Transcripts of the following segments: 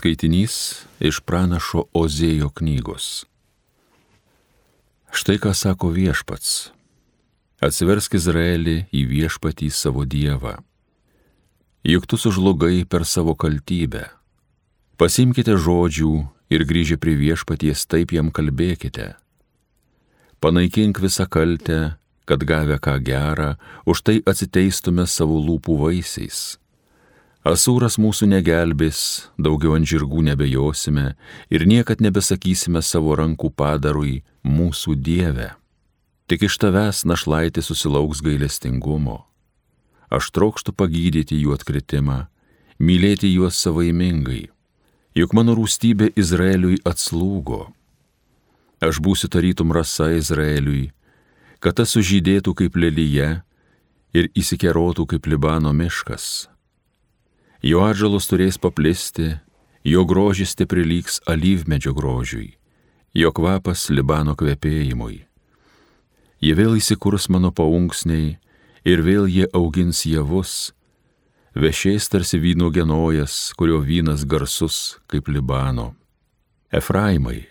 Skaitinys iš pranašo Ozėjo knygos. Štai ką sako viešpats. Atsiversk Izraelį į viešpatį savo Dievą. Juk tu sužlugai per savo kaltybę. Pasimkite žodžių ir grįžę prie viešpaties taip jam kalbėkite. Panaikink visą kaltę, kad gavę ką gerą, už tai atsiteistume savo lūpų vaisiais Asūras mūsų negelbės, daugiau ant žirgų nebejosime ir niekad nebesakysime savo rankų padarui mūsų Dieve. Tik iš tavęs našlaitė susilauks gailestingumo. Aš trokštų pagydyti jų atkritimą, mylėti juos savaimingai, juk mano rūstybė Izraeliui atslūgo. Aš būsiu tarytum rasa Izraeliui, kad tas sužydėtų kaip lelyje ir įsikerotų kaip Libano miškas jo atžalos turės paplisti, jo grožis te prilygs alyvmedžio grožiui, jo kvapas Libano kvepėjimui. Jie vėl įsikurs mano paunksniai ir vėl jie augins javus, vešiais tarsi vyno genojas, kurio vynas garsus kaip Libano. Efraimai,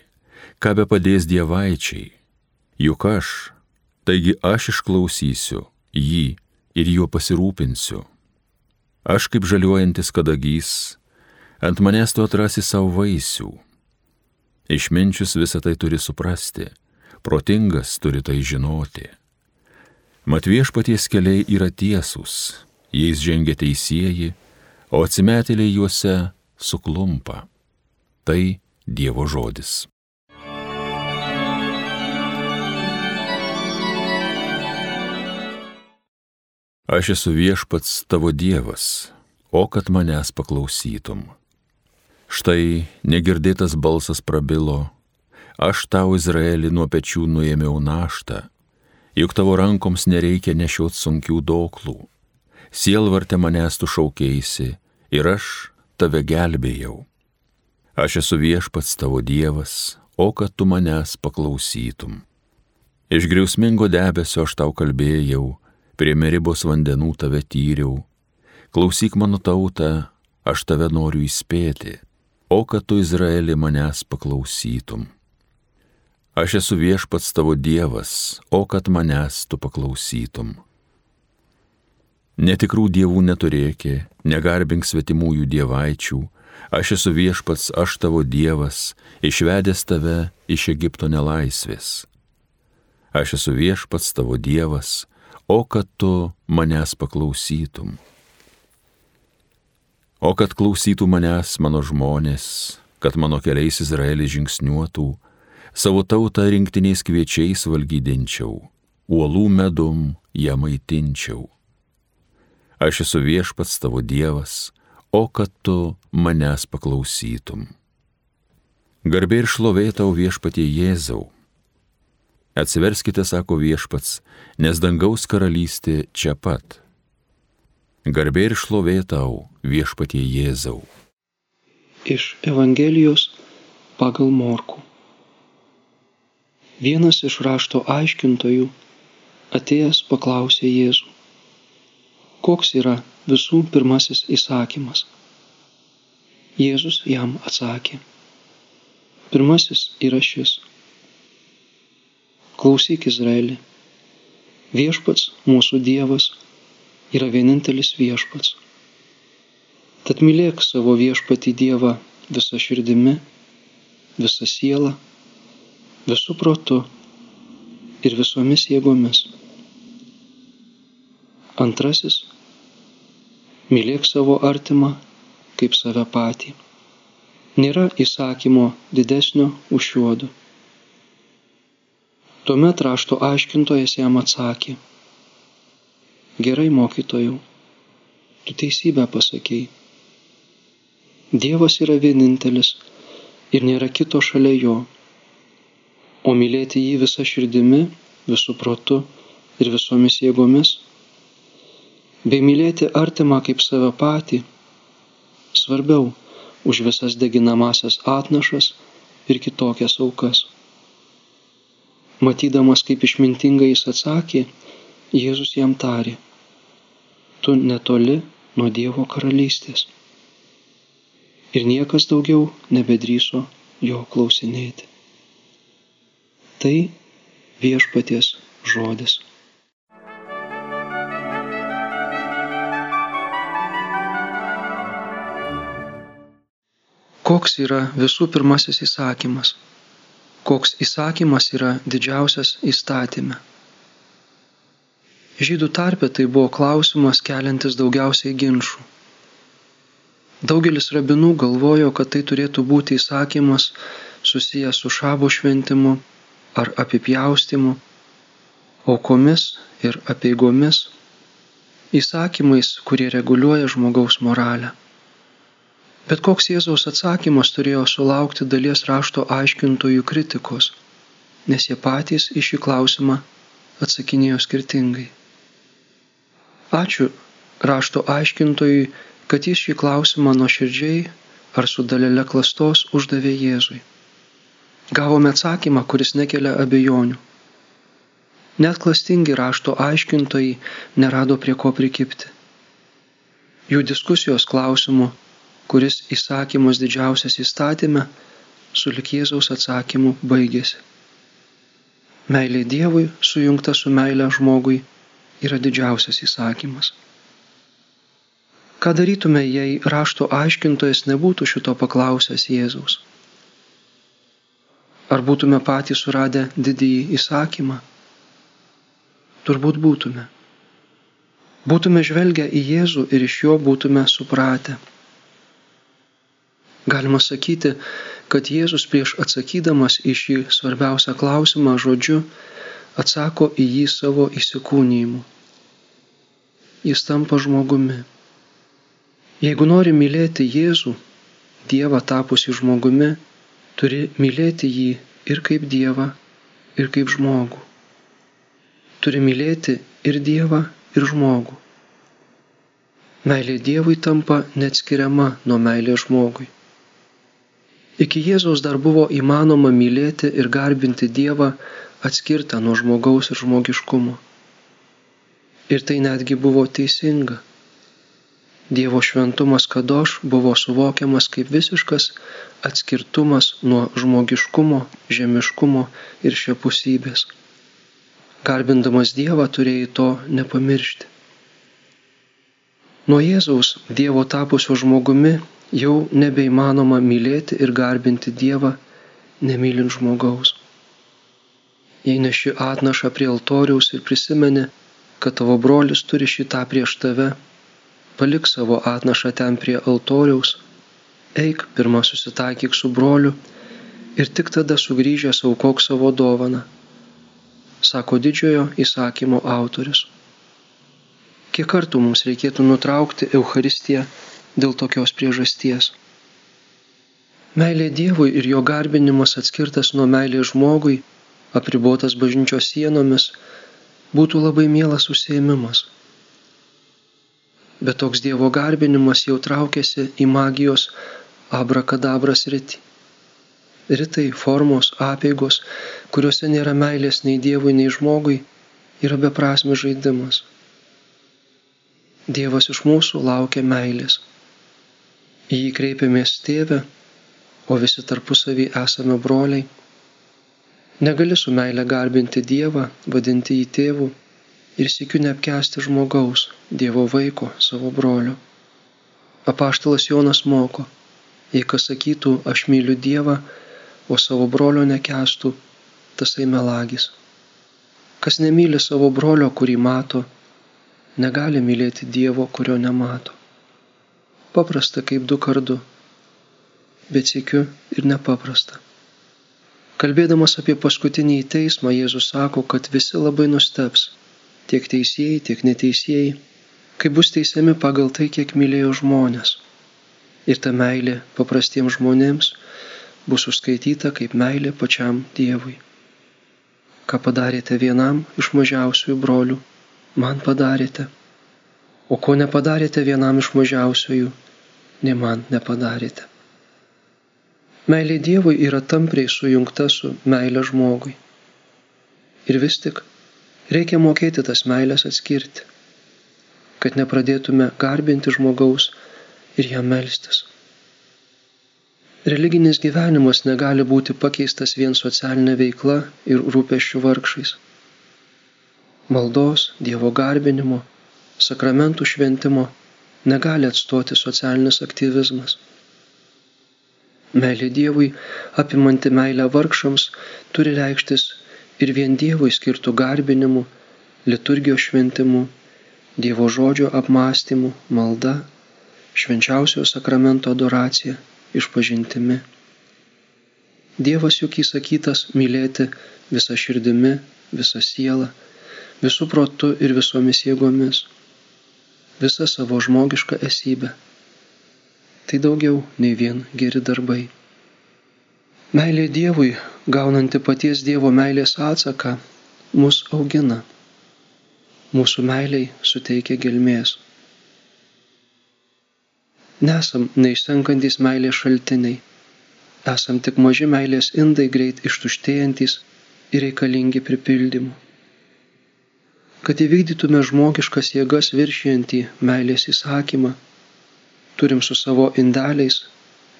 ką be padės dievaičiai, juk aš, taigi aš išklausysiu jį ir juo pasirūpinsiu. Aš kaip žaliuojantis kadagys, ant manęs tu atrasi savo vaisių. Išminčius visą tai turi suprasti, protingas turi tai žinoti. Mat viešpaties keliai yra tiesūs, jais žengia teisėjai, o atsimetėliai juose suklumpa. Tai Dievo žodis. Aš esu viešpats tavo Dievas, o kad manęs paklausytum. Štai negirdėtas balsas prabilo, aš tau Izraelį nuo pečių nuėmiau naštą, juk tavo rankoms nereikia nešiot sunkių doklų. Sielvartė manęs tu šaukėsi ir aš tave gelbėjau. Aš esu viešpats tavo Dievas, o kad tu manęs paklausytum. Iš griausmingo debesio aš tau kalbėjau, prie meribos vandenų tave tyriau. Klausyk mano tautą, aš tave noriu įspėti, o kad tu Izraelį manęs paklausytum. Aš esu viešpats tavo Dievas, o kad manęs tu paklausytum. Netikrų dievų neturėki, negarbink svetimųjų dievaičių, aš esu viešpats, aš tavo Dievas, išvedęs tave iš Egipto nelaisvės. Aš esu viešpats tavo Dievas, o kad tu manęs paklausytum. O kad klausytų manęs mano žmonės, kad mano keliais Izraelis žingsniuotų, savo tautą rinktiniais kviečiais valgydinčiau, uolų medum ją maitinčiau. Aš esu viešpats tavo Dievas, o kad tu manęs paklausytum. Garbė ir šlovė tau viešpatie Jėzau Atsiverskite, sako viešpats, nes dangaus karalystė čia pat. Garbė ir šlovė tau, viešpatie Jėzau. Iš Evangelijos pagal Morku. Vienas iš rašto aiškintojų atėjęs paklausė Jėzų, koks yra visų pirmasis įsakymas. Jėzus jam atsakė, pirmasis yra šis Klausyk Izraeli. Viešpats, mūsų Dievas, yra vienintelis viešpats. Tad mylėk savo viešpatį Dievą visą širdimi, visą sielą, visų protu ir visomis jėgomis. Antrasis - mylėk savo artimą kaip save patį. Nėra įsakymo didesnio už šiuodu. Tuomet rašto aiškintojas jam atsakė, gerai mokytojau, tu teisybę pasakėjai. Dievas yra vienintelis ir nėra kito šalia jo, o mylėti jį visą širdimi, visų protu ir visomis jėgomis, bei mylėti artimą kaip save patį, svarbiau už visas deginamasias atnašas ir kitokias aukas. Matydamas, kaip išmintingai jis atsakė, Jėzus jam tarė, tu netoli nuo Dievo karalystės. ir niekas daugiau nebedryso jo klausinėti. Tai viešpaties žodis. Koks yra visų pirmasis įsakymas? Koks įsakymas yra didžiausias įstatymė? Žydų tarpe tai buvo klausimas keliantis daugiausiai ginčių. Daugelis rabinų galvojo, kad tai turėtų būti įsakymas susijęs su šabo šventimu ar apipjaustimu, aukomis ir apieigomis, įsakymais, kurie reguliuoja žmogaus moralę. Bet koks Jėzaus atsakymas turėjo sulaukti dalies rašto aiškintojų kritikos, nes jie patys į šį klausimą atsakinėjo skirtingai. Ačiū rašto aiškintojui, kad jis šį klausimą nuoširdžiai ar su dalelė klastos uždavė Jėzui. Gavome atsakymą, kuris nekelia abejonių. Net klastingi rašto aiškintojai nerado prie ko prikipti. Jų diskusijos klausimu, kuris įsakymas didžiausias įstatymė, sulik Jėzaus atsakymu baigėsi. Meilė Dievui sujungta su meilė žmogui yra didžiausias įsakymas. Ką darytume, jei rašto aiškintojas nebūtų šito paklausęs Jėzaus? Ar būtume patys suradę didįjį įsakymą? Turbūt būtume. Būtume žvelgę į Jėzų ir iš jo būtume supratę. Galima sakyti, kad Jėzus prieš atsakydamas į šį svarbiausią klausimą žodžiu atsako į jį savo įsikūnymu. Jis tampa žmogumi. Jeigu nori mylėti Jėzų, Dievą tapusi žmogumi, turi mylėti jį ir kaip Dievą, ir kaip žmogų. Turi mylėti ir Dievą, ir žmogų. Meilė Dievui tampa neatskiriama nuo meilės žmogui. Iki Jėzaus dar buvo įmanoma mylėti ir garbinti Dievą atskirtą nuo žmogaus ir žmogiškumo. Ir tai netgi buvo teisinga. Dievo šventumas kadoš buvo suvokiamas kaip visiškas atskirtumas nuo žmogiškumo, žemiškumo ir šiapusybės. Garbindamas Dievą turėjai to nepamiršti. Nuo Jėzaus Dievo tapusio žmogumi jau nebeįmanoma mylėti ir garbinti Dievą, nemylint žmogaus jei neši atnašą prie altoriaus ir prisimeni, kad tavo brolis turi šitą prieš tave, palik savo atnašą ten prie altoriaus, eik pirmą susitaikyk su broliu ir tik tada sugrįžęs aukok savo dovaną, sako didžiojo įsakymo autorius. Kiek kartų mums reikėtų nutraukti Euharistiją dėl tokios priežasties? Meilė Dievui ir jo garbinimas atskirtas nuo meilės žmogui apribotas bažnyčios sienomis, būtų labai mielas užsiemimas. Bet toks Dievo garbinimas jau traukėsi į magijos abrakadabras rytį. Ritai, formos, apėgos, kuriuose nėra meilės nei Dievui, nei žmogui, yra beprasmis žaidimas. Dievas iš mūsų laukia meilės. Į jį kreipiamės tėvę, o visi tarpusavį esame broliai Negali su meile garbinti Dievą, vadinti jį tėvu ir sėkiu neapkesti žmogaus, Dievo vaiko, savo brolio. Apaštalas Jonas moko, jei kas sakytų, aš myliu Dievą, o savo brolio nekestų, tasai melagis. Kas nemyli savo brolio, kurį mato, negali mylėti Dievo, kurio nemato. Paprasta kaip du kardu, bet sėkiu ir nepaprasta. Kalbėdamas apie paskutinį teismą, Jėzus sako, kad visi labai nusteps, tiek teisėjai, tiek neteisėjai, kai bus teisiami pagal tai, kiek mylėjo žmonės. Ir ta meilė paprastiems žmonėms bus užskaityta kaip meilė pačiam Dievui. Ką padarėte vienam iš mažiausiųjų brolių, man padarėte. O ko nepadarėte vienam iš mažiausiųjų, ne man nepadarėte. Meilė Dievui yra tampriai sujungta su meilė žmogui. Ir vis tik reikia mokėti tas meilės atskirti, kad nepradėtume garbinti žmogaus ir jam melstis. Religinis gyvenimas negali būti pakeistas vien socialinė veikla ir rūpeščių vargšais. Maldos, Dievo garbinimo, sakramentų šventimo negali atstoti socialinis aktyvizmas. Meilė Dievui, apimanti meilę vargšams, turi reikštis ir vien Dievui skirtų garbinimu, liturgijos šventimu, Dievo žodžio apmąstymu, malda, švenčiausio sakramento adoracija, išpažintimi. Dievas juk įsakytas mylėti visą širdimi, visą sielą, visų protu ir visomis jėgomis, visą savo žmogišką esybę. Tai daugiau nei vien geri darbai. Meilė Dievui, gaunanti paties Dievo meilės atsaką, mus augina. Mūsų meiliai suteikia gelmės. Nesam neišsenkantis meilės šaltiniai. Esam tik maži meilės indai greit ištuštėjantis ir reikalingi pripildymu. Kad įvykdytume žmogiškas jėgas viršijantį meilės įsakymą, turim su savo indeliais,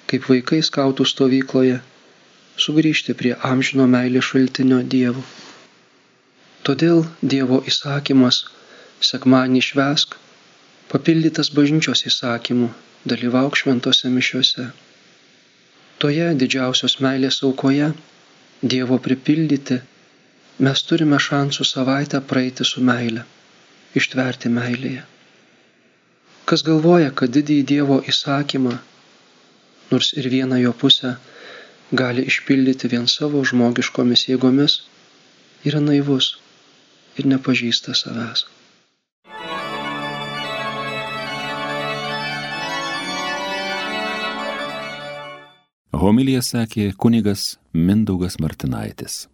kaip vaikai skautų stovykloje, sugrįžti prie amžino meilės šaltinio dievų. Todėl Dievo įsakymas sekmanį švesk, papildytas bažnyčios įsakymu dalyvauk šventose mišiuose. Toje didžiausios meilės aukoje, Dievo pripildyti, mes turime šansų savaitę praeiti su meile, ištverti meilėje. Kas galvoja, kad didįjį Dievo įsakymą, nors ir vieną jo pusę, gali išpildyti vien savo žmogiškomis jėgomis, yra naivus ir nepažįsta savęs. Homilija sakė kunigas Mindaugas Martinaitis.